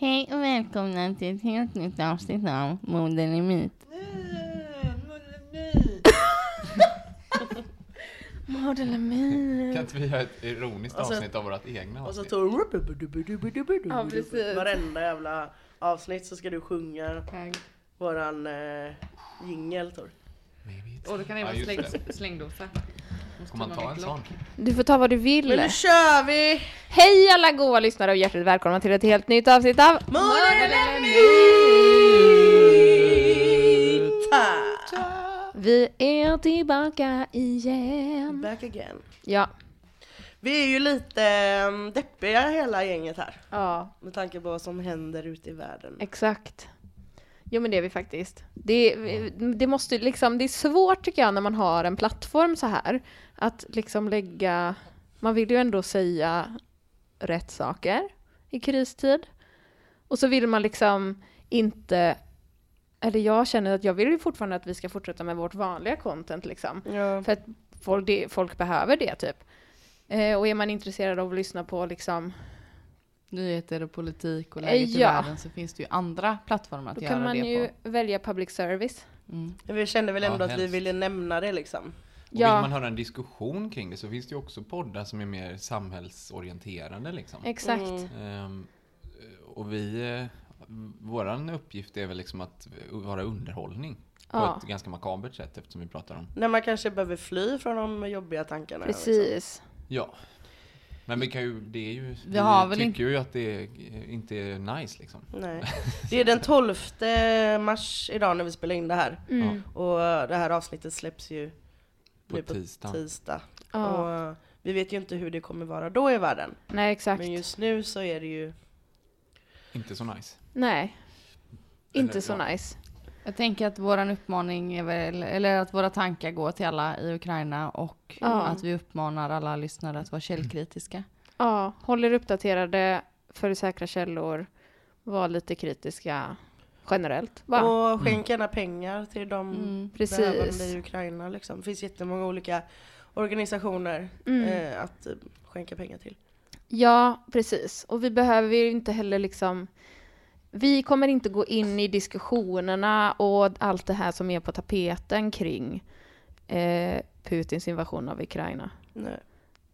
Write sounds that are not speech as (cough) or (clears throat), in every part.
Hej och välkomna till ett helt nytt avsnitt av Moden är myt. (laughs) Modern är myt. Kan inte vi göra ett ironiskt Och så- avsnitt av vårt egna Och så avsnitt? tog Ja, precis. Varenda jävla avsnitt så ska du sjunga våran eh, jingel Tor. Maybe it's- Och då kan det Ja, vara just släng, det. slängdosa. Får man ta en sån? Du får ta vad du vill. Men nu kör vi! Hej alla goa lyssnare och hjärtligt välkomna till ett helt nytt avsnitt av Modern är Vi är tillbaka igen. Back again. Ja. Vi är ju lite um, deppiga hela gänget här. Ja, Med tanke på vad som händer ute i världen. exakt. Jo men det är vi faktiskt. Det, det måste liksom, det är svårt tycker jag när man har en plattform så här. Att liksom lägga, man vill ju ändå säga rätt saker i kristid. Och så vill man liksom inte, eller jag känner att jag vill ju fortfarande att vi ska fortsätta med vårt vanliga content liksom. Ja. För att folk, det, folk behöver det typ. Eh, och är man intresserad av att lyssna på liksom, Nyheter och politik och Eh, läget i ja. världen så finns det ju andra plattformar att då göra kan man det ju på. välja public service. Mm. Vi kände väl Ja, ändå att vi helst. ville nämna det liksom. Och vill Ja. man höra en diskussion kring det så finns det ju också poddar som är mer samhällsorienterade liksom. Exakt. Mm. Ehm, och vi, eh, våran uppgift är väl liksom att vara underhållning. På Ja. ett ganska makabert sätt eftersom vi pratar om. När man kanske behöver fly från de jobbiga tankarna. Liksom. Precis. Ja. Men vi kan ju, det är ju, vi, har väl tycker ju att det är, inte är nice liksom. Nej. (laughs) Det är den 12 mars idag när vi spelar in det här. Mm. Och det här avsnittet släpps ju På nu på tisdag. tisdag. Och vi vet ju inte hur det kommer vara då i världen. Nej, exakt. Men just nu så är det ju... Inte så nice. Nej. Inte Eller, så ja. nice. Jag tänker att våran uppmaning är väl, eller att våra tankar går till alla i Ukraina och Ja. att vi uppmanar alla lyssnare att vara källkritiska. Ja, håll er uppdaterade, följ säkra källor, var lite kritiska generellt. Va? Och skänk gärna pengar till de Mm. behövande i Ukraina. Liksom. Det finns jättemånga olika organisationer Mm. eh, att eh, skänka pengar till. Ja, precis. Och vi behöver ju inte heller liksom... Vi kommer inte gå in i diskussionerna och allt det här som är på tapeten kring eh, Putins invasion av Ukraina. Nej.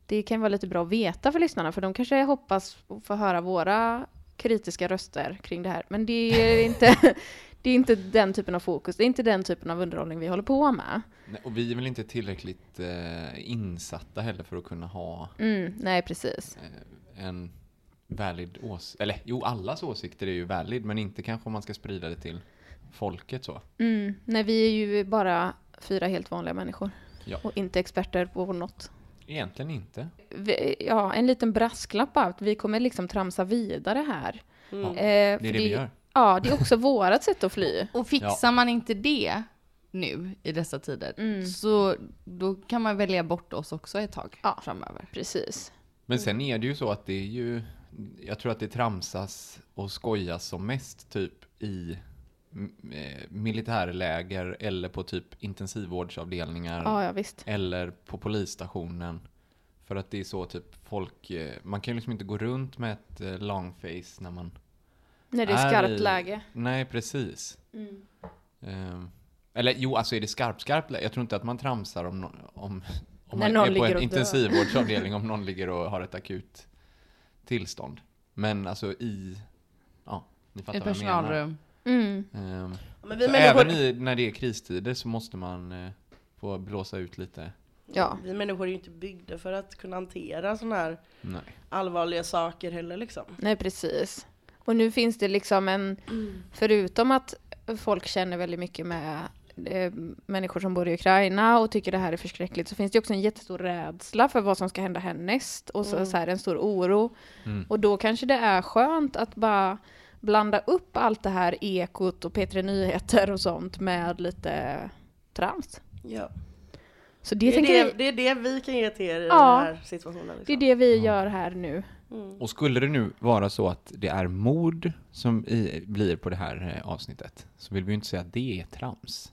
Det kan vara lite bra att veta för lyssnarna, för de kanske hoppas få höra våra kritiska röster kring det här. Men det är inte, (laughs) det är inte den typen av fokus, det är inte den typen av underhållning vi håller på med. Nej, Och vi är väl inte tillräckligt eh, insatta heller för att kunna ha Mm, nej, precis. eh, en valid åsikt. Eller jo, allas åsikter är ju valid, men inte kanske om man ska sprida det till folket så. Mm, nej, vi är ju bara fyra helt vanliga människor Ja. och inte experter på något. Egentligen inte. Vi, ja, en liten brasklapp att vi kommer liksom tramsa vidare här. Mm. Ja, Eh, det är för det vi gör. Ja, det är också vårat sätt att fly. (laughs) Och fixar man inte det nu i dessa tider Mm. så då kan man välja bort oss också ett tag Ja. framöver. Precis. Men sen är det ju så att det är ju, jag tror att det tramsas och skojas som mest typ i militärläger eller på typ intensivvårdsavdelningar Ja, ja visst. eller på polisstationen. För att det är så typ folk, eh, man kan ju liksom inte gå runt med ett eh, long face när man När det är är skarpt i- läge. Nej, precis. Mm. Ehm, eller jo, alltså är det skarpt, skarpt läge? Jag tror inte att man tramsar om, om, om man någon är på en intensivvårdsavdelning om någon ligger och har ett akut tillstånd. Men alltså i, ja, ni fattar I vad jag menar. Mm. Ehm, Men vi människor, även i, när det är kristider så måste man eh, få blåsa ut lite. Ja. vi människor är ju inte byggda för att kunna hantera sådana här Nej. allvarliga saker heller liksom. Nej, precis. Och nu finns det liksom en, förutom att folk känner väldigt mycket med eh, människor som bor i Ukraina och tycker det här är förskräckligt, så finns det också en jättestor rädsla för vad som ska hända härnäst och så, så här en stor oro. Mm. Och då kanske det är skönt att bara blanda upp allt det här ekot och P3 Nyheter och sånt med lite trams. Ja. Så det, Det, är det, vi, det är det vi kan ge till er i Ja. den här situationen. Liksom. det är det vi gör här nu. Mm. Och skulle det nu vara så att det är mord som i, blir på det här eh, avsnittet så vill vi ju inte säga att det är trams.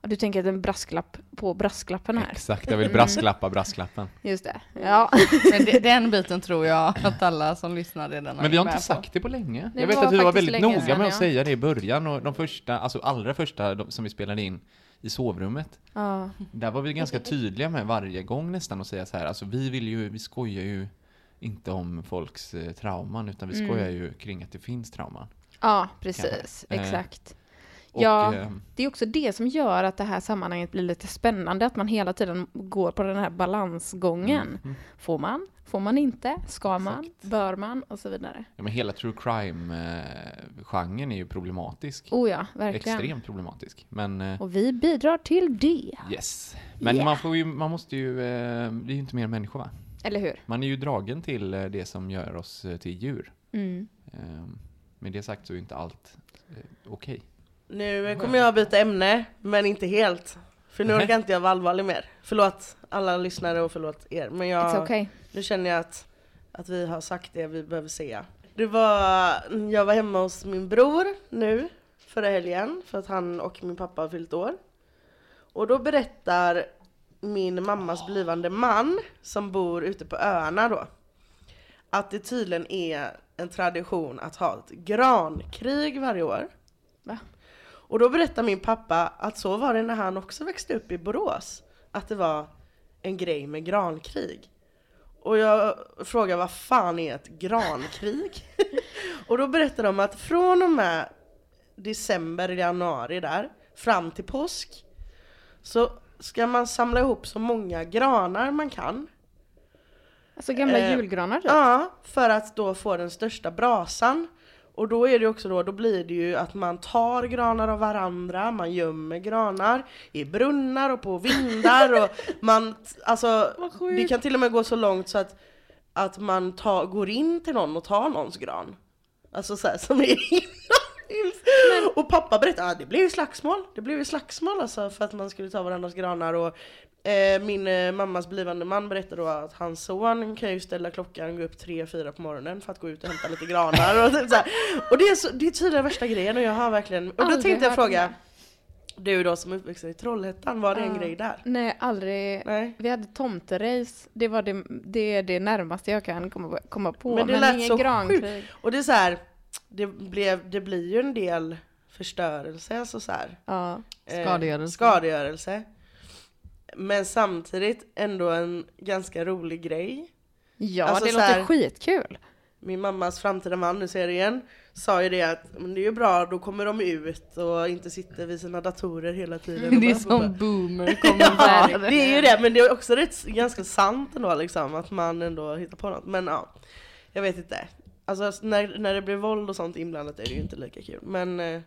Du tänker att en brasklapp på brasklappen här. Exakt, jag vill brasklappa brasklappen. Just det. Ja. (laughs) Men det, den biten tror jag att alla som lyssnar redan Men vi har inte på. sagt det på länge. Det jag vet var att vi var väldigt noga sedan, med att ja. säga det i början och de första, alltså allra första de, som vi spelade in i sovrummet. ja. Där var vi ganska tydliga med varje gång nästan att säga så här, alltså vi vill ju, vi skojar ju inte om folks eh, trauman utan vi Mm. skojar ju kring att det finns trauman. Ja, precis. Eh, Exakt. Och, Ja. eh, Det är också det som gör att det här sammanhanget blir lite spännande, att man hela tiden går på den här balansgången. mm. Får man? Får man inte? Ska man? Exakt. Bör man? Och så vidare. ja, men hela true crime-genren är ju problematisk. Oh ja, verkligen. Extremt problematisk. Men eh, Och vi bidrar till det. yes. Men Yeah. man får ju, man måste ju, eh, det är ju inte mer människa va? Eller hur? Man är ju dragen till det som gör oss till djur. Mm. Eh, Med det sagt så är ju inte allt okej. Nu kommer jag byta ämne, men inte helt. För nu orkar inte jag vara allvarlig mer. Förlåt alla lyssnare och förlåt er. Men jag, okay. nu känner jag att, att vi har sagt det vi behöver säga. Det var, jag var hemma hos min bror nu förra helgen för att han och min pappa har fyllt år. Och då berättar min mammas blivande man som bor ute på öarna då att det tydligen är en tradition att ha ett grankrig varje år. Va? Och då berättar min pappa att så var det när han också växte upp i Borås. Att det var en grej med grankrig. Och jag frågar vad fan är ett grankrig? (laughs) och då berättar de att från och med december, januari där, fram till påsk så ska man samla ihop så många granar man kan. Alltså gamla Eh, julgranar typ. Ja, för att då få den största brasan. Och då är det också då, då blir det ju att man tar granar av varandra, man gömmer granar i brunnar och på vindar och (laughs) man, alltså det kan till och med gå så långt så att, att man tar, går in till någon och tar någons gran. Alltså så här, som är (laughs) Och pappa berättade att det blev ju slagsmål, det blev ju slagsmål alltså för att man skulle ta varandras granar och eh, min eh, mammas blivande man berättade då att hans son kan ju ställa klockan, gå upp 3-4 på morgonen för att gå ut och hämta lite granar och typ så här. Och det är, så, det är tydligen värsta grejen och jag har verkligen, och då Aldrig tänkte jag fråga det. Du då som är uppvuxen i Trollhättan, var det en grej där? Nej, aldrig. Nej. Vi hade tomterace. Det var det, det, är det närmaste jag kan komma, komma på. Men Men, det lät ingen så grankrig. Och det är så här, det, blev, det blir ju en del förstörelse, alltså så här. Ja. eh, Skadegörelse. Men samtidigt ändå en ganska rolig grej. Ja, Alltså det låter här- skitkul. Min mammas framtida man, nu säger jag det igen, sa ju det att det är ju bra, då kommer de ut och inte sitter vid sina datorer hela tiden. (laughs) Det är bara- som boomer (laughs) Ja, kommentarer. det är ju det, men det är också rätt, ganska sant ändå liksom, att man ändå hittar på något. Men ja, jag vet inte. Alltså när, när det blir våld och sånt inblandat är det ju inte lika kul. Men eh,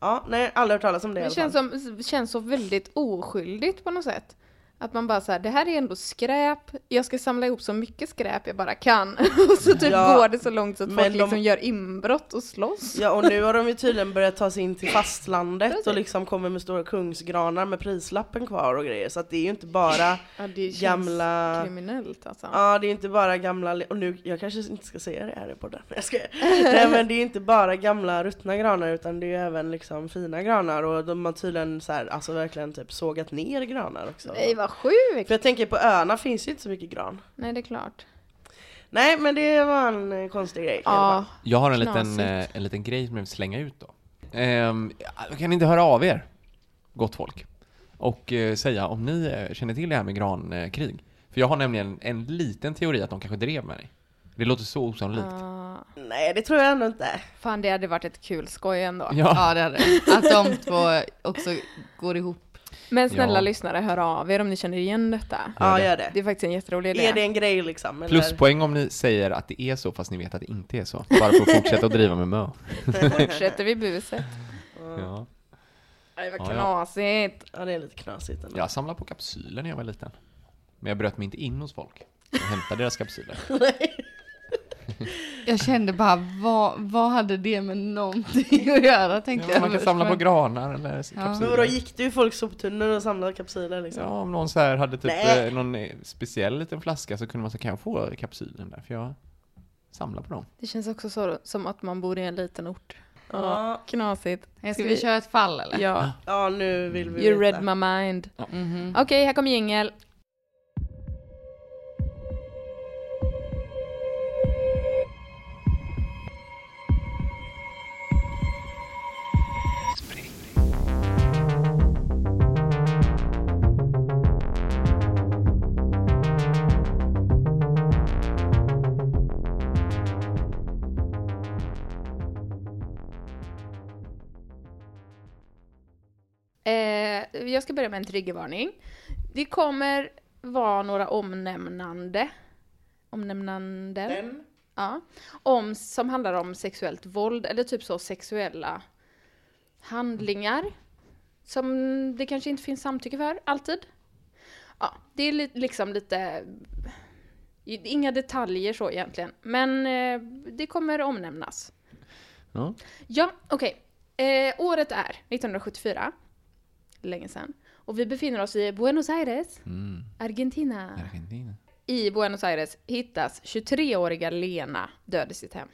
ja, nej, aldrig hört talas om det Det känns, som, känns så väldigt oskyldigt på något sätt. Att man bara så här, det här är ändå skräp, jag ska samla ihop så mycket skräp jag bara kan. (laughs) och så typ Ja, går det så långt så att folk de- liksom gör inbrott och slåss. Ja och nu har de ju tydligen börjat ta sig in till fastlandet och liksom kommer med stora kungsgranar med prislappen kvar och grejer. Så att det är ju inte bara (laughs) Ja, det gamla... kriminellt alltså. Ja det är inte bara gamla, och nu, jag kanske inte ska säga det här i podden, jag ska. (laughs) Nej men det är inte bara gamla ruttna granar utan det är ju även liksom fina granar och de har tydligen så här, alltså verkligen typ sågat ner granar också. Nej vad sjukt! För jag tänker på öarna finns ju inte så mycket gran. Nej det är klart. Nej men det var en eh, konstig grej. Ja. Jag har en liten, Knasigt. eh, en liten grej som jag vill slänga ut då. Jag kan inte höra av er, gott folk, och eh, säga om ni känner till det här med grankrig. För jag har nämligen en liten teori att de kanske drev med dig. Det låter så osannolikt. Ah, Nej det tror jag ändå inte. fan, det hade varit ett kul skoj ändå. Ja. Ja, det hade. Att de två också går ihop. Men snälla Ja. lyssnare, hör av er om ni känner igen detta. Ja gör det. Det är faktiskt en jätterolig idé. Är det en grej liksom? Eller? Pluspoäng om ni säger att det är så fast ni vet att det inte är så. Bara för att fortsätta att driva med mö. (laughs) Fortsätter vi buset. Ja. Det var knasigt. Ja det är lite knasigt ändå. Jag samlade på kapsyler när jag var liten. Men jag bröt mig inte in hos folk. Jag hämtade deras kapsyler. (laughs) (laughs) Jag kände bara, vad, vad hade det med någonting att göra tänkte Ja, jag. man kan först, samla på granar eller Ja. Men kapsyler. gick du i folks soptunnor och samlade kapsyler liksom? Ja, om någon så här hade typ Nej. eh, någon eh, speciell liten flaska så kunde man säga, kan jag få kapsylen där? För jag samlar på dem. Det känns också så, som att man bor i en liten ort. Ja. Knasigt. Ska vi köra ett fall eller? Ja. Ja nu vill vi You veta. read my mind. Mhm. Okej, här kommer jingel. Jag ska börja med en triggervarning. Det kommer vara några omnämnande, omnämnanden, Den? ja, om, som handlar om sexuellt våld eller typ så sexuella handlingar som det kanske inte finns samtycke för, alltid. Ja, det är li- liksom lite, inga detaljer så egentligen, men eh, det kommer omnämnas. Ja. Ja, okej. Eh, året är 1974. Länge sedan. Och vi befinner oss i Buenos Aires, Mm. Argentina. Argentina. I Buenos Aires hittas 23-åriga Lena död i sitt hem.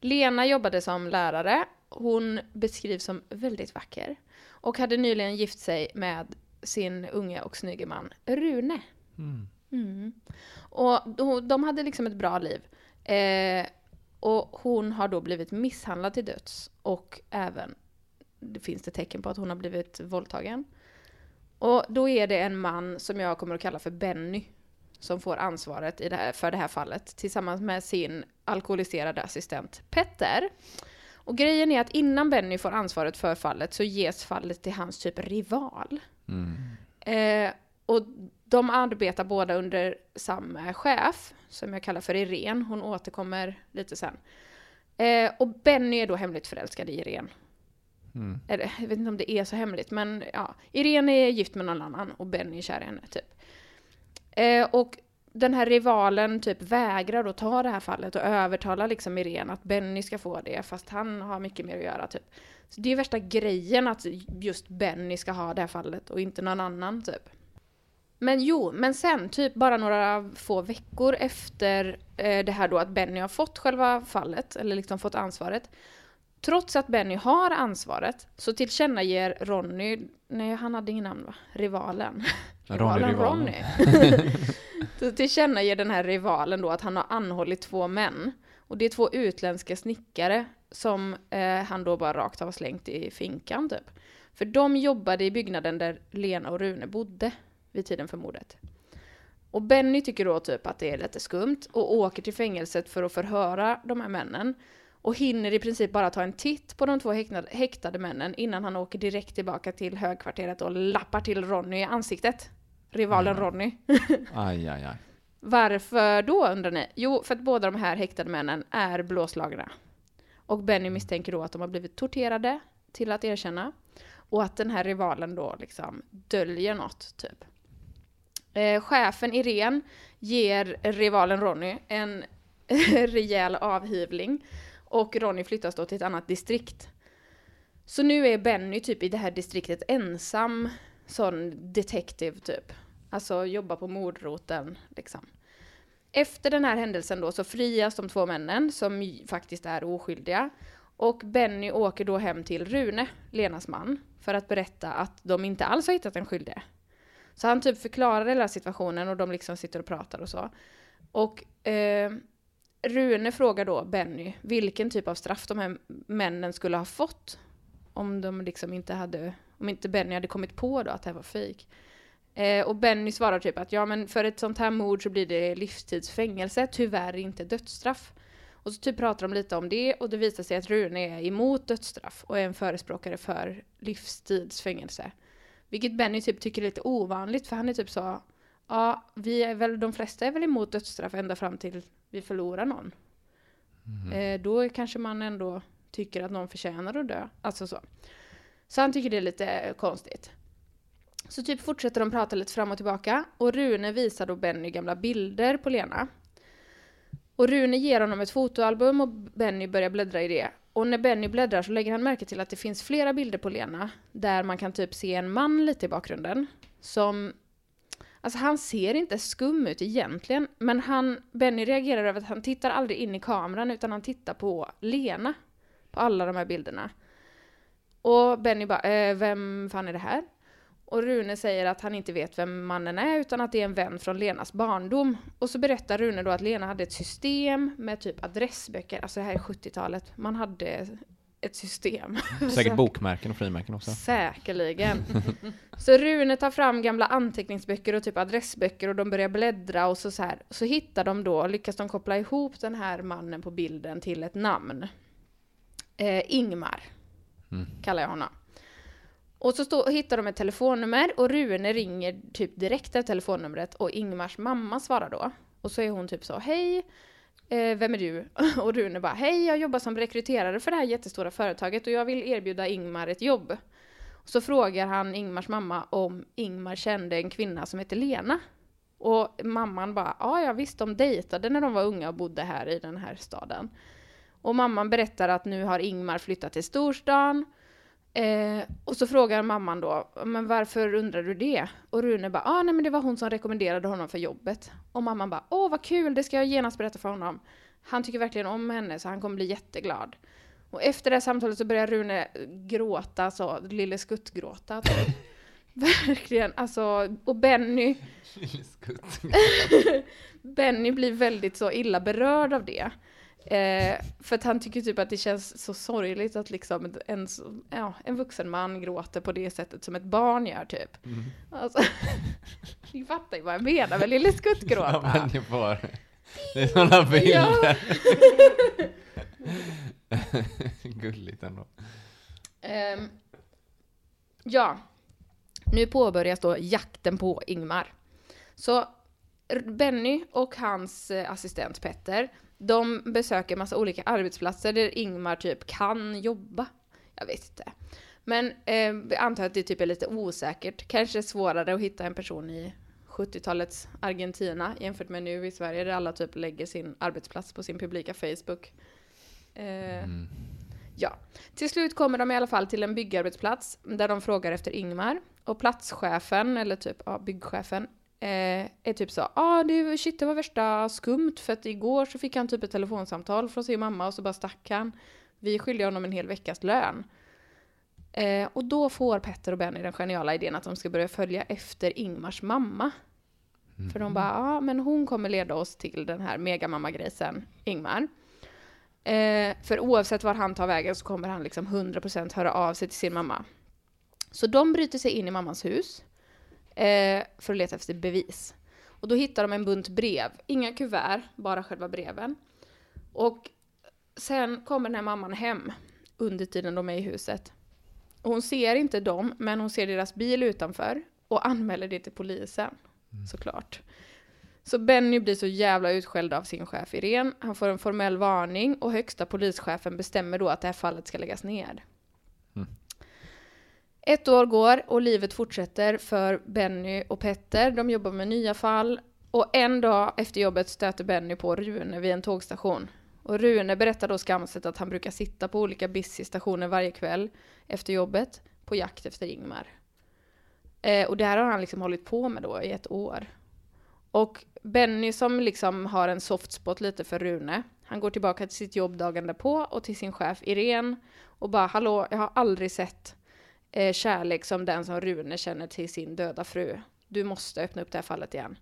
Lena jobbade som lärare. Hon beskrivs som väldigt vacker. Och hade nyligen gift sig med sin unge och snygge man Rune. Mm. Mm. Och de hade liksom ett bra liv. Eh, och hon har då blivit misshandlad till döds. Och även, det finns det tecken på att hon har blivit våldtagen. Och då är det en man som jag kommer att kalla för Benny. Som får ansvaret i det här, för det här fallet tillsammans med sin alkoholiserade assistent Petter. Och grejen är att innan Benny får ansvaret för fallet så ges fallet till hans typ rival. Mm. Eh, och de arbetar båda under samma chef, som jag kallar för Irene. Hon återkommer lite sen. Eh, och Benny är då hemligt förälskad i Irene. Mm. Eller, jag vet inte om det är så hemligt, men ja. Irene är gift med någon annan och Benny är kär i henne, typ. Eh, och den här rivalen typ vägrar att ta det här fallet och övertalar liksom Irene att Benny ska få det, fast han har mycket mer att göra, typ. Så det är värsta grejen att just Benny ska ha det här fallet och inte någon annan, typ. Men jo, men sen, typ bara några få veckor efter eh, det här då att Benny har fått själva fallet, eller liksom fått ansvaret, Trots att Benny har ansvaret så tillkännager Ronny, nej han hade ingen namn va? Rivalen. Ronny Rivalen. Ronny. (laughs) så tillkännager den här rivalen då att han har anhållit två män. Och det är två utländska snickare som eh, han då bara rakt har slängt i finkan typ. För de jobbade i byggnaden där Lena och Rune bodde vid tiden för mordet. Och Benny tycker då typ att det är lite skumt och åker till fängelset för att förhöra de här männen. Och hinner i princip bara ta en titt på de två häktade, häktade männen innan han åker direkt tillbaka till högkvarteret och lappar till Ronny i ansiktet. Rivalen Ronny. (laughs) Aj, aj, aj. Varför då undrar ni? Jo, för att båda de här häktade männen är blåslagna. Och Benny misstänker då att de har blivit torterade till att erkänna. Och att den här rivalen då liksom döljer något, typ. Eh, chefen Irene ger rivalen Ronny en (laughs) rejäl avhyvling. Och Ronny flyttas då till ett annat distrikt. Så nu är Benny typ i det här distriktet ensam sån detective typ. Alltså jobbar på mordroten liksom. Efter den här händelsen då så frias de två männen som faktiskt är oskyldiga. Och Benny åker då hem till Rune, Lenas man, för att berätta att de inte alls har hittat en skyldig. Så han typ förklarar hela situationen och de liksom sitter och pratar och så. Och eh, Rune frågar då Benny vilken typ av straff de här männen skulle ha fått om de liksom inte hade, om inte Benny hade kommit på då att det här var fejk. Eh, och Benny svarar typ att ja men för ett sånt här mord så blir det livstidsfängelse, tyvärr inte dödsstraff. Och så typ pratar de lite om det och det visar sig att Rune är emot dödsstraff och är en förespråkare för livstidsfängelse. Vilket Benny typ tycker är lite ovanligt för han är typ så, ja vi är väl, de flesta är väl emot dödsstraff ända fram till vi förlorar någon. Eh, då kanske man ändå tycker att någon förtjänar att dö. Alltså så. Så han tycker det är lite konstigt. Så typ fortsätter de prata lite fram och tillbaka och Rune visar då Benny gamla bilder på Lena. Och Rune ger honom ett fotoalbum och Benny börjar bläddra i det. Och när Benny bläddrar så lägger han märke till att det finns flera bilder på Lena där man kan typ se en man lite i bakgrunden som Alltså han ser inte skum ut egentligen, men han, Benny reagerar över att han tittar aldrig in i kameran utan han tittar på Lena på alla de här bilderna. Och Benny bara, eh, vem fan är det här? Och Rune säger att han inte vet vem mannen är utan att det är en vän från Lenas barndom. Och så berättar Rune då att Lena hade ett system med typ adressböcker, alltså det här är 70-talet, man hade ett system. (laughs) Säkert bokmärken och frimärken också. Säkerligen. (laughs) Så Rune tar fram gamla anteckningsböcker och typ adressböcker och de börjar bläddra och så, så här. Så hittar de då, lyckas de koppla ihop den här mannen på bilden till ett namn. Eh, Ingmar kallar jag honom. Och så stå, hittar de ett telefonnummer och Rune ringer typ direkt efter telefonnumret och Ingmars mamma svarar då. Och så är hon typ så, hej, eh, vem är du? (laughs) Och Rune bara, hej, jag jobbar som rekryterare för det här jättestora företaget och jag vill erbjuda Ingmar ett jobb. Så frågar han Ingmars mamma om Ingmar kände en kvinna som heter Lena. Och mamman bara, ja, jag visste de dejtade när de var unga och bodde här i den här staden. Och mamman berättar att nu har Ingmar flyttat till storstan. Eh, och så frågar mamman då, men varför undrar du det? Och Rune bara, ah, nej men det var hon som rekommenderade honom för jobbet. Och mamman bara, åh vad kul, det ska jag genast berätta för honom. Han tycker verkligen om henne så han kommer bli jätteglad. Och efter det här samtalet så börjar Rune gråta, så lille skuttgråta. (laughs) Verkligen, alltså, och Benny, (laughs) (laughs) Benny blir väldigt så illa berörd av det. Eh, för att han tycker typ att det känns så sorgligt att liksom en, ja, en vuxen man gråter på det sättet som ett barn gör typ. Alltså, (laughs) ni fattar ju vad jag menar med lille Ja, skuttgråta. men det var... Det är sådana bilder. (laughs) Gulligt ändå. Ehm, ja, nu påbörjas då jakten på Ingmar. Så Benny och hans eh, assistent Petter, de besöker massa olika arbetsplatser där Ingmar typ kan jobba. Jag vet inte. Men eh, antar att det typ är lite osäkert. Kanske svårare att hitta en person i 70-talets Argentina jämfört med nu i Sverige där alla typ lägger sin arbetsplats på sin publika Facebook. Eh, Ja, till slut kommer de i alla fall till en byggarbetsplats där de frågar efter Ingmar. Och platschefen, eller typ ja, byggchefen, eh, är typ så ja ah, det, shit det var värsta skumt för att igår så fick han typ ett telefonsamtal från sin mamma och så bara stack han. Vi skyllde honom en hel veckas lön. Eh, och då får Petter och Benny den geniala idén att de ska börja följa efter Ingmars mamma. För de bara, ja men hon kommer leda oss till den här megamammagrisen Ingmar. Eh, för oavsett var han tar vägen så kommer han liksom 100% höra av sig till sin mamma. Så de bryter sig in i mammans hus eh, för att leta efter bevis. Och då hittar de en bunt brev. Inga kuvert, bara själva breven. Och sen kommer den här mamman hem under tiden de är i huset. Och hon ser inte dem, men hon ser deras bil utanför och anmäler det till polisen. Såklart. Så Benny blir så jävla utskälld av sin chef Irene. Han får en formell varning och högsta polischefen bestämmer då att det här fallet ska läggas ner. Ett år går och livet fortsätter för Benny och Petter. De jobbar med nya fall och en dag efter jobbet stöter Benny på Rune vid en tågstation. Och Rune berättar då skamset att han brukar sitta på olika busy-stationer varje kväll efter jobbet på jakt efter Ingmar. Eh, och det här har han liksom hållit på med då i ett år. Och Benny som liksom har en soft spot lite för Rune, han går tillbaka till sitt jobb dagen därpå och till sin chef Irene och bara hallå, jag har aldrig sett eh, kärlek som den som Rune känner till sin döda fru. Du måste öppna upp det här fallet igen.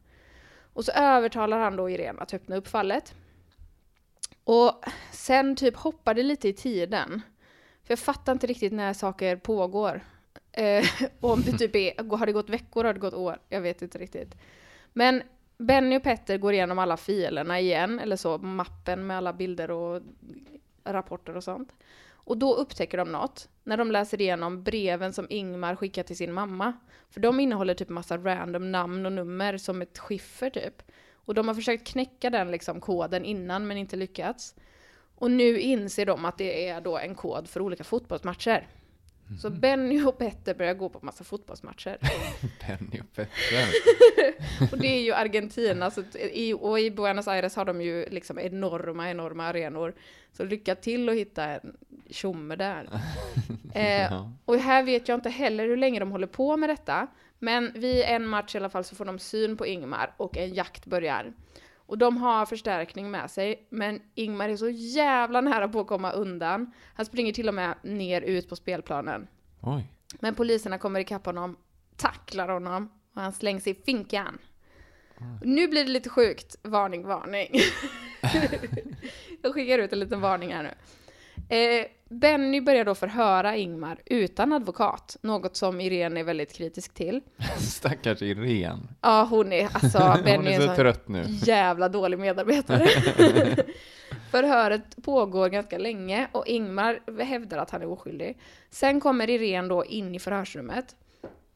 Och så övertalar han då Irene att öppna upp fallet. Och sen typ hoppar det lite i tiden. För jag fattar inte riktigt när saker pågår. Eh, och (laughs) om det typ är, har det gått veckor, har det gått år? Jag vet inte riktigt. Men Benny och Petter går igenom alla filerna igen, eller så, mappen med alla bilder och rapporter och sånt. Och då upptäcker de något, när de läser igenom breven som Ingmar skickar till sin mamma. För de innehåller typ massa random namn och nummer som ett skiffer typ. Och de har försökt knäcka den liksom koden innan men inte lyckats. Och nu inser de att det är då en kod för olika fotbollsmatcher. Så Benny och Petter börjar gå på massa fotbollsmatcher. (laughs) Penny och Petter. (laughs) Och det är ju Argentina, så i, och i Buenos Aires har de ju liksom enorma, enorma arenor. Så lycka till att hitta en tjomme där. (laughs) Eh, och här vet jag inte heller hur länge de håller på med detta. Men vid en match i alla fall så får de syn på Ingmar och en jakt börjar. Och de har förstärkning med sig, men Ingmar är så jävla nära på att komma undan. Han springer till och med ner ut på spelplanen. Oj. Men poliserna kommer ikapp honom, tacklar honom och han slängs i finkan. Nu blir det lite sjukt. Varning, varning. (laughs) Jag skickar ut en liten varning här nu. Eh, Benny börjar då förhöra Ingmar utan advokat, något som Irene är väldigt kritisk till. (laughs) Stackars Irene. Ja, hon är alltså, (laughs) Hon Benny är så en trött nu. (laughs) jävla dålig medarbetare. Förhöret pågår ganska länge och Ingmar hävdar att han är oskyldig. Sen kommer Irene då in i förhörsrummet.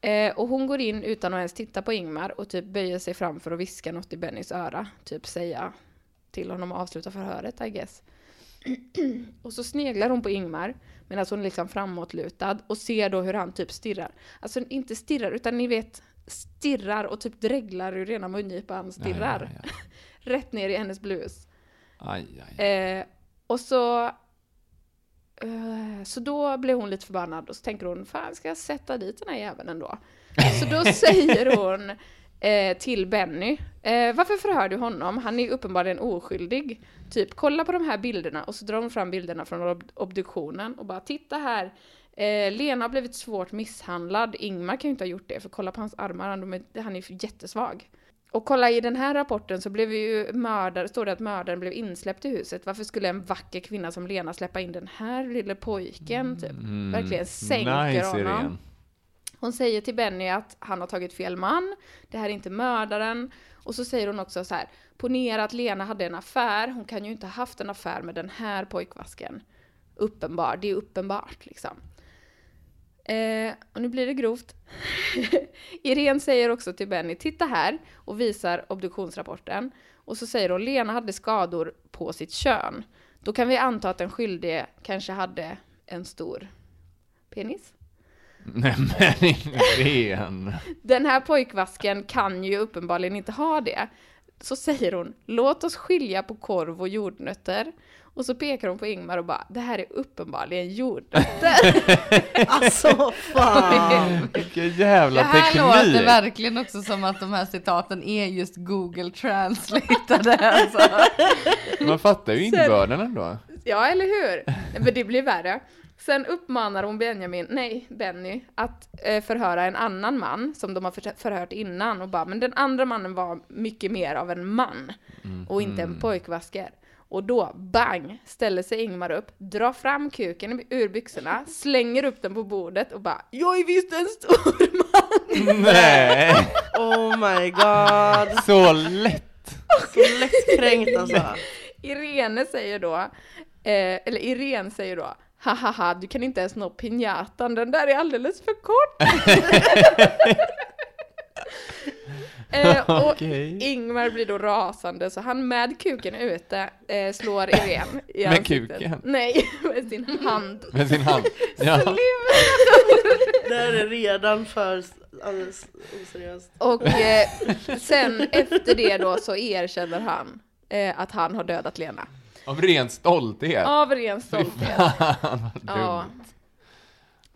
Eh, och hon går in utan att ens titta på Ingmar och typ böjer sig fram för att viska något i Bennys öra. Typ säga till honom att avsluta förhöret, I guess. (clears throat) och så sneglar hon på Ingmar medan hon är liksom framåtlutad och ser då hur han typ stirrar. Alltså inte stirrar, utan ni vet stirrar och typ dreglar ur rena mungipan, stirrar. Ja, ja, (laughs) Rätt ner i hennes blus. ja. Aj, aj. Eh, och så... Eh, så då blir hon lite förbannad och så tänker hon, fan ska jag sätta dit den här jäveln ändå? Så då (laughs) säger hon eh, till Benny, eh, varför förhör du honom? Han är uppenbarligen oskyldig. Typ, kolla på de här bilderna och så drar hon fram bilderna från ob- obduktionen och bara, titta här. Eh, Lena har blivit svårt misshandlad. Ingmar kan ju inte ha gjort det, för kolla på hans armar, han, är, han är jättesvag. Och kolla i den här rapporten så blev ju mördare, står det att mördaren blev insläppt i huset. Varför skulle en vacker kvinna som Lena släppa in den här lille pojken? Typ. Verkligen sänker Mm. nice, honom. Hon säger till Benny att han har tagit fel man, det här är inte mördaren. Och så säger hon också så här, ponera att Lena hade en affär, hon kan ju inte ha haft en affär med den här pojkvasken. Uppenbar, det är uppenbart liksom. Eh, och nu blir det grovt. (laughs) Irene säger också till Benny, titta här, och visar obduktionsrapporten. Och så säger hon, Lena hade skador på sitt kön. Då kan vi anta att den skyldige kanske hade en stor penis. (laughs) Nej men Irene. Den här pojkvasken kan ju uppenbarligen inte ha det. Så säger hon, låt oss skilja på korv och jordnötter. Och så pekar hon på Ingmar och bara, det här är uppenbarligen jordnötter. (laughs) Alltså fan! (laughs) Vilken jävla Det här låter teknik. verkligen också som att de här citaten är just Google translateade. Alltså. Man fattar ju innebörden ändå. ja, eller hur? Men det blir värre. Sen uppmanar hon Benjamin, nej, Benny, att eh, förhöra en annan man som de har för- förhört innan och bara, men den andra mannen var mycket mer av en man och inte en pojkvasker. Och då, bang, ställer sig Ingmar upp, drar fram kuken ur byxorna, slänger upp den på bordet och bara Jag är visst en stor man! (laughs) Nej, (laughs) Oh my god! så lätt. Så lättkränkt alltså. (laughs) Irene säger då, eh, eller Irene säger då Hahaha, du kan inte ens nå pinjatan, den där är alldeles för kort! (laughs) eh, och Okej. Ingmar blir då rasande, så han med kuken ute eh, slår Irene i Med ansiktet. kuken? Nej, (laughs) med sin hand. Med sin hand. (laughs) Ja. Det här är redan för alldeles oseriöst. Och eh, sen efter det då så erkänner han eh, att han har dödat Lena. Av ren stolthet. Av ren stolthet. Fan vad Ja.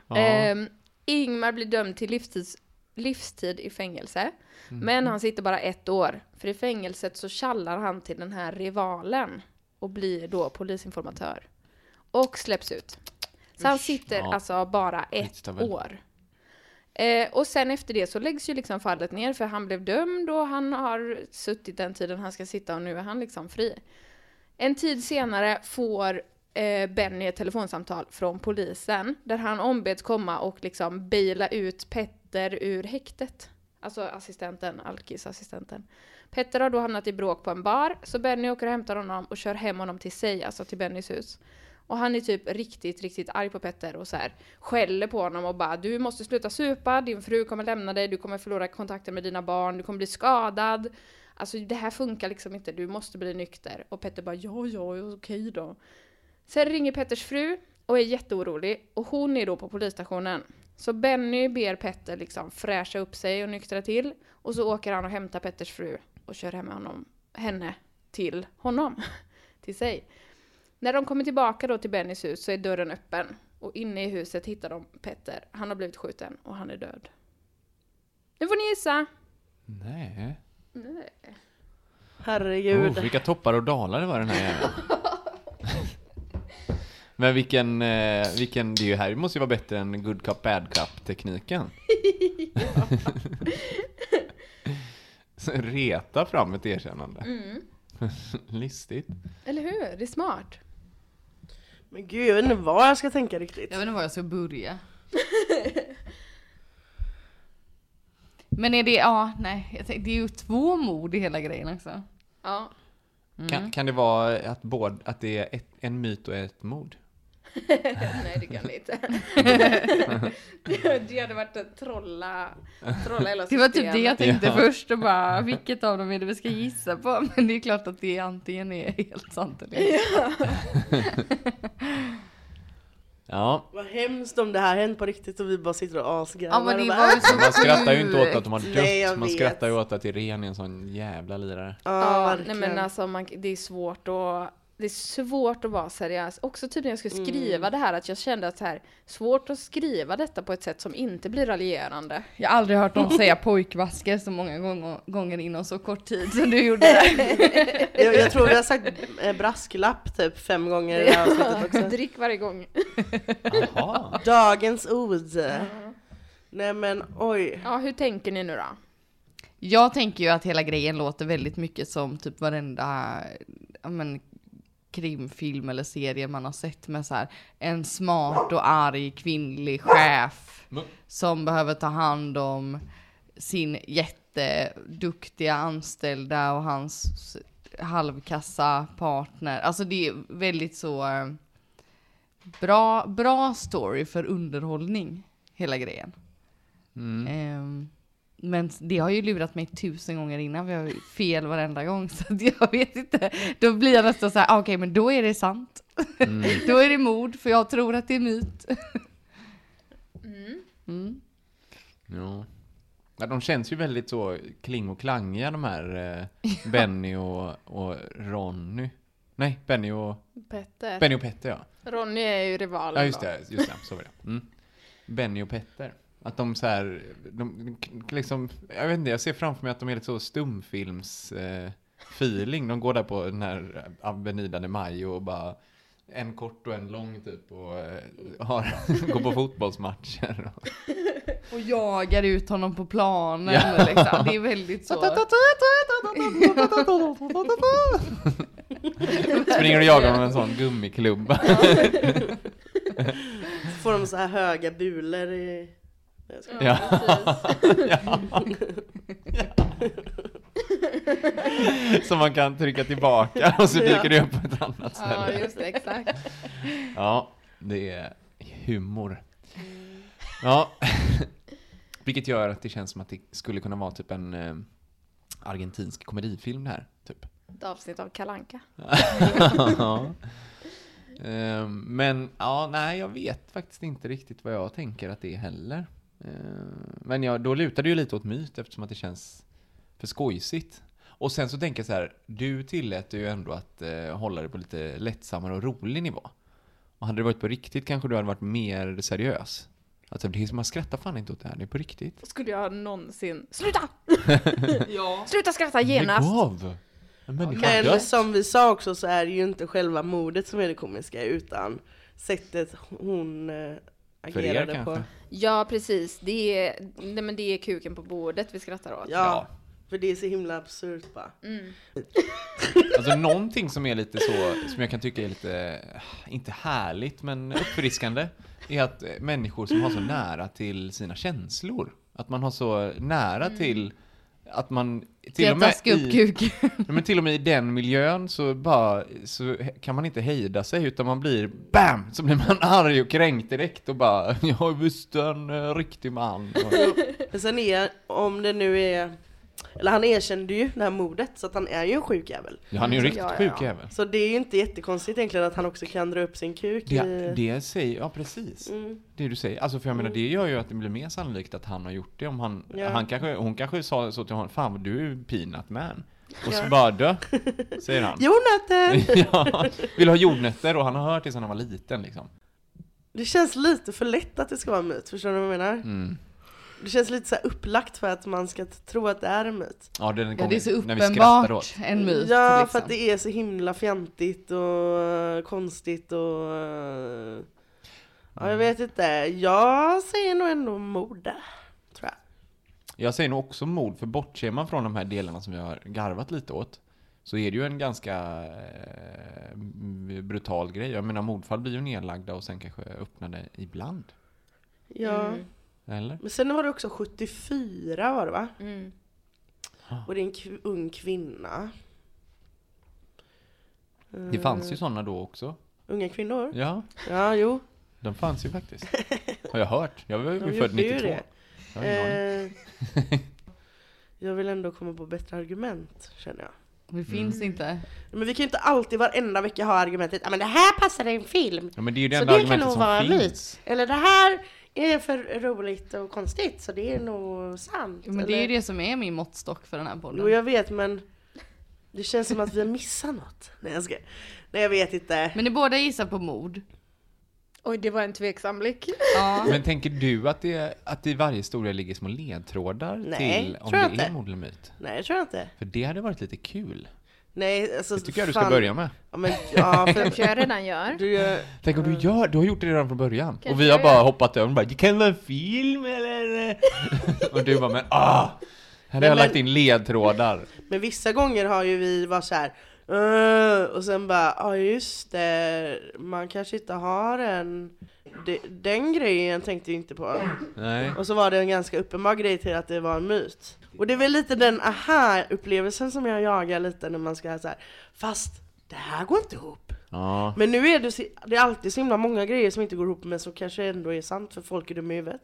Ja. Ehm, Ingmar blir dömd till livstids, livstid i fängelse. Men han sitter bara ett år. För i fängelset så kallar han till den här rivalen. Och blir då polisinformatör. Och släpps ut. Så han sitter ja. alltså bara ett år. Eh, och sen efter det så läggs ju liksom fallet ner för han blev dömd och han har suttit den tiden han ska sitta och nu är han liksom fri. En tid senare får eh, Benny ett telefonsamtal från polisen där han ombeds komma och liksom baila ut Petter ur häktet. Alltså assistenten, Alkis-assistenten. Petter har då hamnat i bråk på en bar, så Benny åker och hämtar honom och kör hem honom till sig, alltså till Bennys hus. Och han är typ riktigt, riktigt arg på Petter och så här skäller på honom och bara du måste sluta supa, din fru kommer lämna dig, du kommer förlora kontakten med dina barn, du kommer bli skadad. Alltså det här funkar liksom inte, du måste bli nykter. Och Petter bara ja, ja, okej då. Sen ringer Petters fru och är jätteorolig och hon är då på polisstationen. Så Benny ber Petter liksom fräscha upp sig och nyktra till och så åker han och hämtar Petters fru och kör hem honom, henne till honom, (laughs) till sig. När de kommer tillbaka då till Bennys hus så är dörren öppen och inne i huset hittar de Petter. Han har blivit skjuten och han är död. Nu får ni gissa! Nej. Nej. Herregud. Oh, vilka toppar och dalar det var den här jäveln. (laughs) Men vilken, eh, vilken, det är ju här det måste ju vara bättre än good cup bad cup tekniken. (laughs) (laughs) Reta fram ett erkännande. Mm. Listigt. Eller hur? Det är smart. Men gud, jag vet inte vad jag ska tänka riktigt. Jag vet inte var jag ska börja. Men är det, ja, nej, jag tänkte, det är ju två mord i hela grejen också. Ja. Kan, kan det vara att, båd, att det är ett, en myt och ett mord? (laughs) Nej, det kan det inte. (laughs) det, hade varit att trolla, trolla hela Det var typ det jag tänkte Ja. först och bara, vilket av dem är det vi ska gissa på? Men det är klart att det antingen är helt sant eller inte. Ja, (laughs) Vad hemskt om det här hänt på riktigt och vi bara sitter och asgarvar. Ja men det var ju så man skrattar ju inte åt att de har Nej, dött, man vet. skrattar ju åt att Irene är en sån jävla lirare. Ja, Ja, nej men alltså man, det är svårt att det är svårt att vara seriös. Också typ när jag skulle skriva det här att jag kände att så här, svårt att skriva detta på ett sätt som inte blir raljerande. Jag har aldrig hört någon (laughs) säga pojkvasker så många gånger, gånger inom så kort tid som du gjorde där. jag, jag tror vi har sagt eh, brasklapp typ fem gånger i det här avsnittet också. Drick varje gång. Dagens ord. Nej men oj. Ja, hur tänker ni nu då? Jag tänker ju att hela grejen låter väldigt mycket som typ varenda ja, men, krimfilm eller serie man har sett med så här en smart och arg kvinnlig chef som behöver ta hand om sin jätteduktiga anställda och hans halvkassa partner. Alltså det är väldigt så eh, bra, bra story för underhållning, hela grejen. Mm. Ehm, men det har ju lurat mig tusen gånger innan, vi har ju fel varenda gång. (laughs) Så jag vet inte. Då blir jag nästan så här, ah, okej men då är det sant. Mm. (laughs) då är det mord, för jag tror att det är myt. (laughs) Mm. Ja. Ja, de känns ju väldigt så kling och klangiga de här eh, Benny och, och Ronny. Nej, Benny och, Petter. Benny och Petter ja. Ronny är ju rivalen Ja just det, just det, så var det. Mm. Benny och Petter. Att de så här, de liksom, jag vet inte, jag ser framför mig att de är lite så stumfilms eh, feeling. De går där på den här Avenida de Mayo och bara en kort och en lång typ och eh, har, (laughs) går på fotbollsmatcher. Och, Och jagar ut honom på planen. Ja. Liksom. Det är väldigt så. (laughs) springer och jagar med en sån gummiklubba. (laughs) Får de så här höga bulor i... Jag skojar. Ja. (laughs) Som man kan trycka tillbaka och så dyker det upp på ett annat Ja, ställe. just det, exakt. Ja, det är humor. Ja, (laughs) vilket gör att det känns som att det skulle kunna vara typ en eh, argentinsk komedifilm det här. Typ. Ett avsnitt av Kalanka. (laughs) Ja. Ehm, Men ja, nej, jag vet faktiskt inte riktigt vad jag tänker att det är heller. Ehm, Men jag, då lutar det ju lite åt myt eftersom att det känns för skojsigt. Och sen så tänker jag så här, du tillät ju ändå att eh, hålla det på lite lättsammare och rolig nivå. Och hade det varit på riktigt kanske du hade varit mer seriös. Alltså det är som man skrattar fan inte åt det här, det är på riktigt. Skulle jag någonsin... Sluta! (laughs) (laughs) Ja. Sluta skratta genast! Lägg av! Men som vi sa också så är det ju inte själva mordet som är det komiska utan sättet hon För er agerade på. Ja, precis. Det är, nej, men det är kuken på bordet vi skrattar åt. Ja, För det är så himla absurt bara. (laughs) Alltså någonting som är lite så, som jag kan tycka är lite, inte härligt, men uppfriskande, är att eh, människor som har så nära till sina känslor, att man har så nära till att man till och, med i, men till och med i den miljön så bara så kan man inte hejda sig utan man blir BAM! Så blir man (laughs) arg och kränkt direkt och bara Jag är visst en uh, riktig man. (laughs) Och, sen är, om det nu är, eller han erkände ju det här mordet, så att han är ju en sjuk jävel. ja, han är ju en riktigt Ja, ja, sjuk ja. jävel. Så det är ju inte jättekonstigt egentligen att han också kan dra upp sin kuk Det, i... det säger, ja precis. Mm. Det du säger. Alltså för jag menar det gör ju att det blir mer sannolikt att han har gjort det om han, Ja. han kanske, hon kanske sa så till honom, fan du är peanut man. Och så bara dö, (laughs) säger han. Jonathan! (laughs) ja, vill ha jordnötter och han har hört det sedan han var liten liksom. Det känns lite för lätt att det ska vara en myt, förstår du vad jag menar? Mm. Det känns lite så här upplagt för att man ska tro att det är en myt. Ja, den Ja, det är så uppenbart en myt. Ja, liksom. för att det är så himla fjantigt och konstigt och... Ja, jag vet inte. Jag säger nog ändå mord där, tror jag. Jag säger nog också mord, för bortser man från de här delarna som vi har garvat lite åt så är det ju en ganska eh, brutal grej. Jag menar mordfall blir ju nedlagda och sen kanske öppnade ibland. Ja. Mm. Eller? Men sen var det också 74 var det va? Mm. Och det är en kv- ung kvinna. Det fanns ju sådana då också. Unga kvinnor? Ja, Ja, jo. de fanns ju faktiskt. Har jag hört. Jag var (laughs) De ju född gjorde ju 92. det. Jag. Eh, (laughs) jag vill ändå komma på bättre argument, känner jag. Det finns Mm. inte. Men vi kan ju inte alltid varenda vecka ha argumentet ja men det här passar i en film. Ja, men det är ju det Så enda det kan argumentet nog som vara finns. Eller det här är för roligt och konstigt så det är nog sant. Men det är ju det som är min måttstock för den här Jo podden. jag vet men det känns som att vi har missat något. Nej jag ska... Nej jag vet inte. Men ni båda gissar på mord. Oj, det var en tveksam blick. Ja. (laughs) Men tänker du att det, att det i varje historia ligger små ledtrådar Nej, till om det inte. är mord eller myt? Nej det tror jag inte. För det hade varit lite kul. Nej alltså Det tycker jag du ska fan- börja med. Ja men ja (laughs) för... Kanske jag redan gör. du gör... Tänk om du gör, du har gjort det redan från början. Kanske och vi har bara gör. hoppat över och bara, det kan vara film eller? (laughs) och du bara, men ah! Här har jag men- lagt in ledtrådar. Men vissa gånger har ju vi varit så här. Och sen bara, ja just det, man kanske inte har en... Det, den grejen tänkte jag inte på. Nej. Och så var det en ganska uppenbar grej till att det var en myt. Och det är väl lite den aha-upplevelsen som jag jagar lite när man ska så här. fast det här går inte ihop. Ja. Men nu är det, det är alltid så himla många grejer som inte går ihop men som kanske ändå är sant för folk är dumma i huvudet.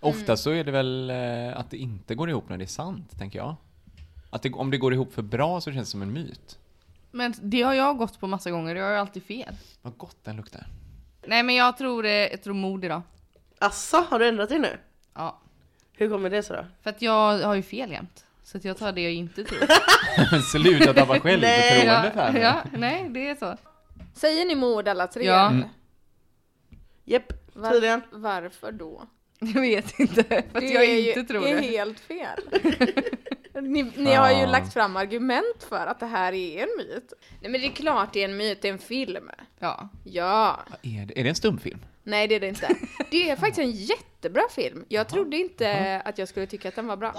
Ofta så är det väl eh, att det inte går ihop när det är sant, tänker jag. Att det, om det går ihop för bra så känns det som en myt. Men det har jag gått på massa gånger, jag har ju alltid fel. Vad gott den luktar. Nej men jag tror, eh, jag tror mord idag. Asså, har du ändrat dig nu? Ja. Hur kommer det sig då? För att jag har ju fel jämt. Så att jag tar det jag inte tror. (laughs) Sluta tappa (laughs) självförtroendet här nu. ja, nej det är så. Säger ni mord alla tre? Ja. eller? Mm. Jepp, Var- tydligen. Varför då? (laughs) Jag vet inte, för att det jag är inte ju, tror är det. helt fel. Ni ni har ju lagt fram argument för att det här är en myt. Nej men det är klart det är en myt, det är en film. Ja. Ja. Är det, är det en stumfilm? Nej det är det inte. (laughs) Det är faktiskt en jättebra film. Jag trodde inte att jag skulle tycka att den var bra.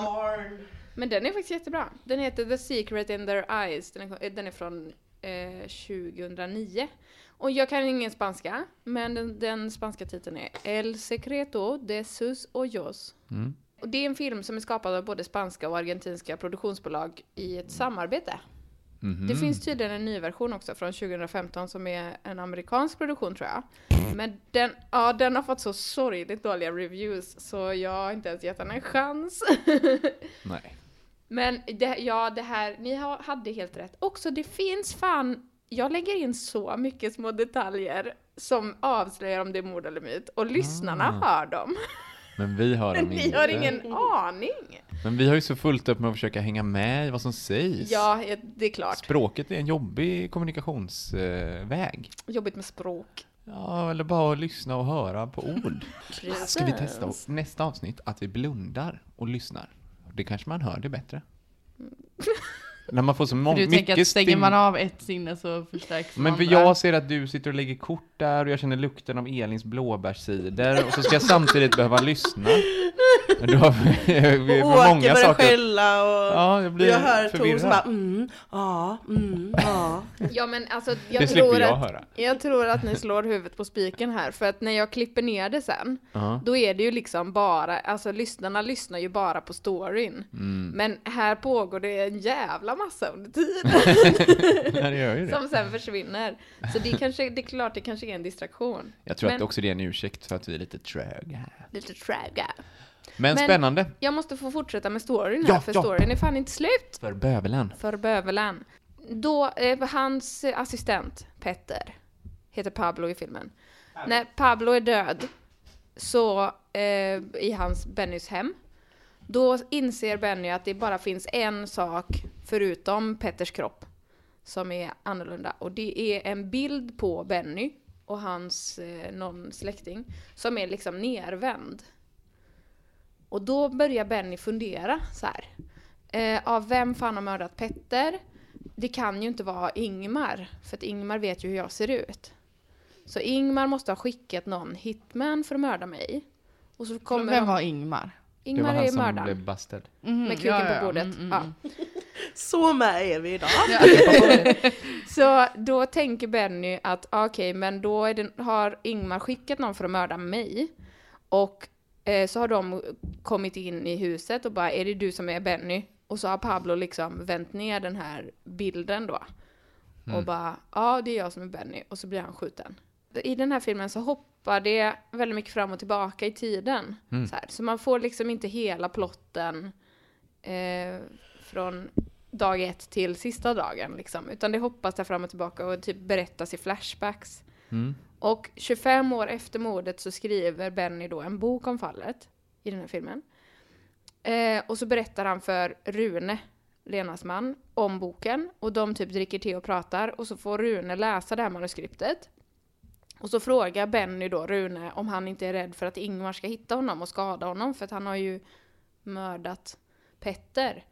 Men den är faktiskt jättebra. Den heter The Secret in Their Eyes. Den är, den är från eh, 2009. Och jag kan ingen spanska, men den, den spanska titeln är El Secreto de sus ojos. Mm. Och det är en film som är skapad av både spanska och argentinska produktionsbolag i ett samarbete. Mhm. Det finns tydligen en ny version också från 2015 som är en amerikansk produktion tror jag. Men den, ja, den har fått så sorgligt dåliga reviews så jag har inte ens gett den en chans. (laughs) Nej. Men det, ja, det här, ni hade helt rätt. Också det finns fan, jag lägger in så mycket små detaljer som avslöjar om det är mord eller myt och lyssnarna hör dem. Men vi har dem Ni inte. har ingen aning. Men vi har ju så fullt upp med att försöka hänga med i vad som sägs. Ja, det är klart. Språket är en jobbig kommunikationsväg. Jobbigt med språk. Ja, eller bara att lyssna och höra på ord. Ska vi testa nästa avsnitt att vi blundar och lyssnar? Det kanske man hör det bättre. (laughs) När man får så må- För du tänker mycket att stänger man av ett sinne så förstärks Men för andra. jag ser att du sitter och lägger kort där och jag känner lukten av Elins blåbärscider och så ska jag samtidigt behöva lyssna. Men Du har, vi Och har (laughs) Åke många börjar saker. skälla och, Ja, jag blir jag hör Tor som förvirrad. bara mm, ja, mm, ja. Ja men alltså jag Det tror jag att, höra. jag tror att ni slår huvudet på spiken här för att när jag klipper ner det sen Ja. då är det ju liksom bara, alltså lyssnarna lyssnar ju bara på storyn. Mm. Men här pågår det en jävla massa under tiden (laughs) det. som sen försvinner. Så det, är kanske, det är klart det kanske är en distraktion. Jag tror Men- att också det är en ursäkt för att vi är lite tröga. Lite tröga. Men, Men- spännande. Jag måste få fortsätta med storyn här Ja, för ja. storyn är fan inte slut. För bövelen. för bövelen. Då, eh, hans assistent Petter heter Pablo i filmen. När Pablo är död så eh, i hans Bennys hem då inser Benny att det bara finns en sak förutom Petters kropp som är annorlunda och det är en bild på Benny och hans eh, någon släkting som är liksom nervänd. Och då börjar Benny fundera så här. Eh, av vem fan har mördat Petter? Det kan ju inte vara Ingmar, för att Ingmar vet ju hur jag ser ut. Så Ingmar måste ha skickat någon hitman för att mörda mig. Och så kommer Vem de- var Ingmar? Det Ingmar var han är som mördaren. blev busted. Mhm, Med kuken ja, ja, på bordet. mm, mm, ja. mm. (laughs) Så med är vi idag. (laughs) (laughs) Så då tänker Benny att ah, okej, men då är det, har Ingmar skickat någon för att mörda mig. Och eh, så har de kommit in i huset och bara, är det du som är Benny? Och så har Pablo liksom vänt ner den här bilden då. Och bara, ja det är jag som är Benny. Och så blir han skjuten. I den här filmen så hoppar det väldigt mycket fram och tillbaka i tiden. Så, här. så man får liksom inte hela plotten eh, från dag ett till sista dagen liksom. Utan det hoppas där fram och tillbaka och typ berättas i flashbacks. Mm. Och 25 år efter mordet så skriver Benny då en bok om fallet i den här filmen. Eh, och så berättar han för Rune, Lenas man, om boken. Och de typ dricker te och pratar och så får Rune läsa det här manuskriptet. Och så frågar Benny då Rune om han inte är rädd för att Ingmar ska hitta honom och skada honom för att han har ju mördat Petter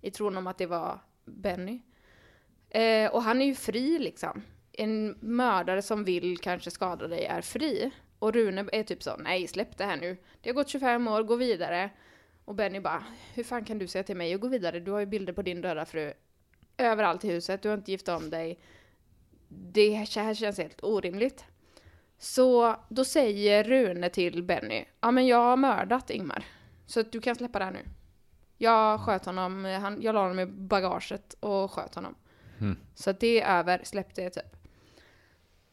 i tron om att det var Benny. Eh, och han är ju fri liksom. En mördare som vill kanske skada dig är fri. Och Rune är typ så, nej släpp det här nu. Det har gått 25 år, gå vidare. Och Benny bara, hur fan kan du säga till mig att gå vidare? Du har ju bilder på din döda fru överallt i huset, du har inte gift om dig. Det här känns helt orimligt. Så då säger Rune till Benny, ja men jag har mördat Ingmar. Så att du kan släppa det här nu. Jag sköt honom, han, jag la honom i bagaget och sköt honom. Så att det är över, släpp det typ.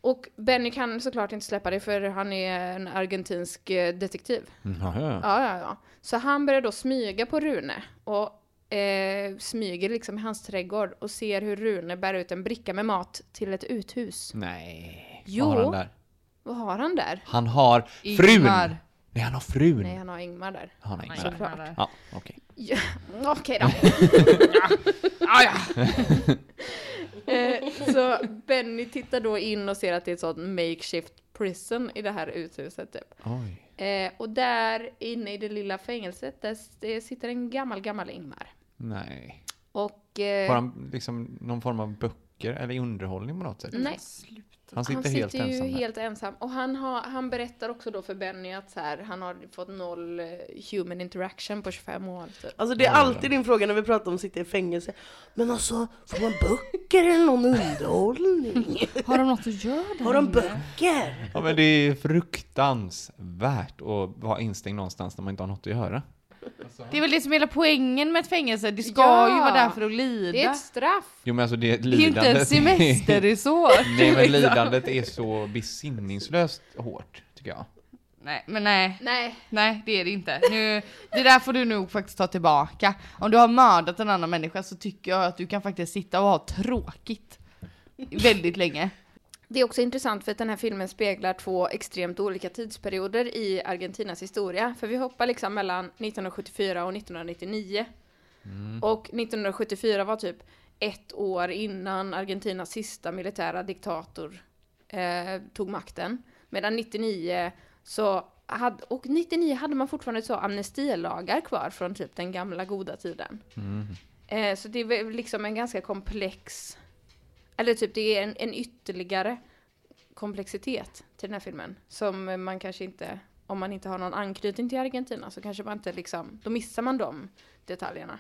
Och Benny kan såklart inte släppa det för han är en argentinsk eh, detektiv. Mm, Ja, ja. Ja, ja, ja. Så han börjar då smyga på Rune och eh, smyger liksom i hans trädgård och ser hur Rune bär ut en bricka med mat till ett uthus. Nej. Jo. Vad har han där? Han där? Har frun! Ingmar. Nej, han har frun. Nej, han har Ingmar där. Han har Ingmar. Såklart. Ja, okej. Ja, (laughs) Okej då. Ah, (laughs) ja. (laughs) Eh, så Benny tittar då in och ser att det är ett sånt makeshift prison i det här uthuset typ. Oj. Eh, och där inne i det lilla fängelset, där sitter en gammal, gammal Ingmar. Nej. Och... Eh, Har han liksom någon form av böcker eller underhållning på något sätt? nej, Han sitter, han helt sitter ju ensam helt ensam. Och han, har, han berättar också då för Benny att så här, han har fått noll eh, human interaction på 25 år. Typ. Alltså det är alltid din fråga när vi pratar om att sitta i fängelse. Men alltså, får man böcker eller någon underhållning? (laughs) Har de något att göra där Har de böcker? Ja men det är fruktansvärt att vara instängd någonstans när man inte har något att göra. Det är väl det som är hela poängen med ett fängelse. Det ska Ja. ju vara där för att lida. Det är ett straff. Jo men alltså det Det är inte en lidandet semesterresort. (laughs) Nej men (laughs) lidandet är så besinningslöst hårt, tycker jag. Nej, men nej. Nej, Nej, det är det inte. Nu, det där får du nog faktiskt ta tillbaka. Om du har mördat en annan människa så tycker jag att du kan faktiskt sitta och ha tråkigt väldigt länge. Det är också intressant för att den här filmen speglar två extremt olika tidsperioder i Argentinas historia. För vi hoppar liksom mellan 1974 och 1999. Och 1974 var typ ett år innan Argentinas sista militära diktator eh, tog makten. Medan 99 så hade, och 99 hade man fortfarande så amnestilagar kvar från typ den gamla goda tiden. Eh, så det är liksom en ganska komplex eller typ det är en, en ytterligare komplexitet till den här filmen som man kanske inte om man inte har någon anknytning till Argentina så kanske man inte liksom, då missar man de detaljerna.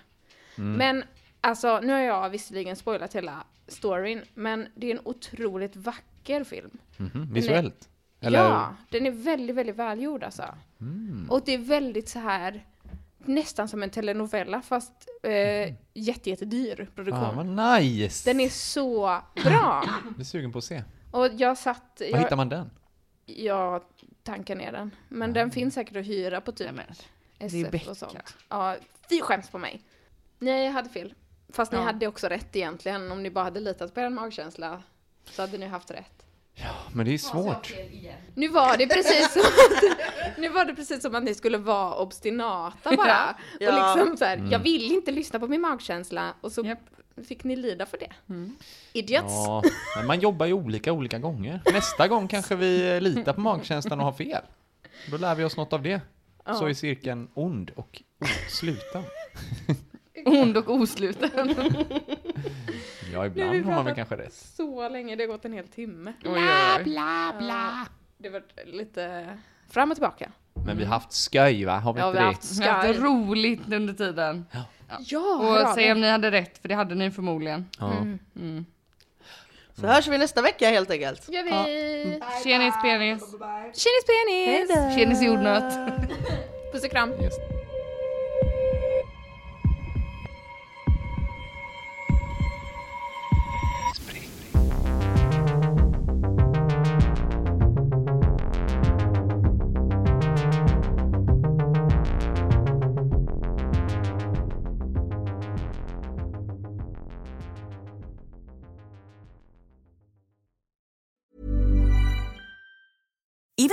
Men alltså, nu har jag visserligen spoilat hela storyn, men det är en otroligt vacker film. Mhm, Visuellt? Eller? Ja, den är väldigt, väldigt välgjord alltså. Och det är väldigt så här, nästan som en telenovella fast eh, jätte, jättedyr produktion. Ah, vad nice! Den är så bra! (laughs) Jag är sugen på att se. Och jag satt, Var jag, hittar man den? jag tankar ner den. Men den finns säkert att hyra på typ Nej, SF och sånt. Ja, fy skäms på mig. Nej, jag hade fel. Fast ni Ja. hade också rätt egentligen. Om ni bara hade litat på er magkänsla så hade ni haft rätt. Men det är svårt. Nu var det precis som att, (laughs) nu var det precis som att ni skulle vara obstinata bara. Ja. Och liksom så här, Mm. jag vill inte lyssna på min magkänsla och så Japp. fick ni lida för det. Idiots. Ja, men man jobbar ju olika olika gånger. Nästa gång kanske vi litar på magkänslan och har fel. Då lär vi oss något av det. Så är cirkeln ond och osluten. (laughs) Ond och osluten. (laughs) Ja, Nu har ibland man väl kanske rätt. Så länge, det har gått en hel timme. Oj, oj, oj. Ja, det var lite fram och tillbaka. Men vi har haft skoj va? Har vi Ja, inte vi har det? haft Vi har haft roligt under tiden. Ja, Och hör av säg om ni hade rätt, för det hade ni förmodligen. Ja. Så hörs vi nästa vecka helt enkelt. gör vi. Tjenis penis. Tjenis penis! Tjenis jordnöt. Puss och kram. Just.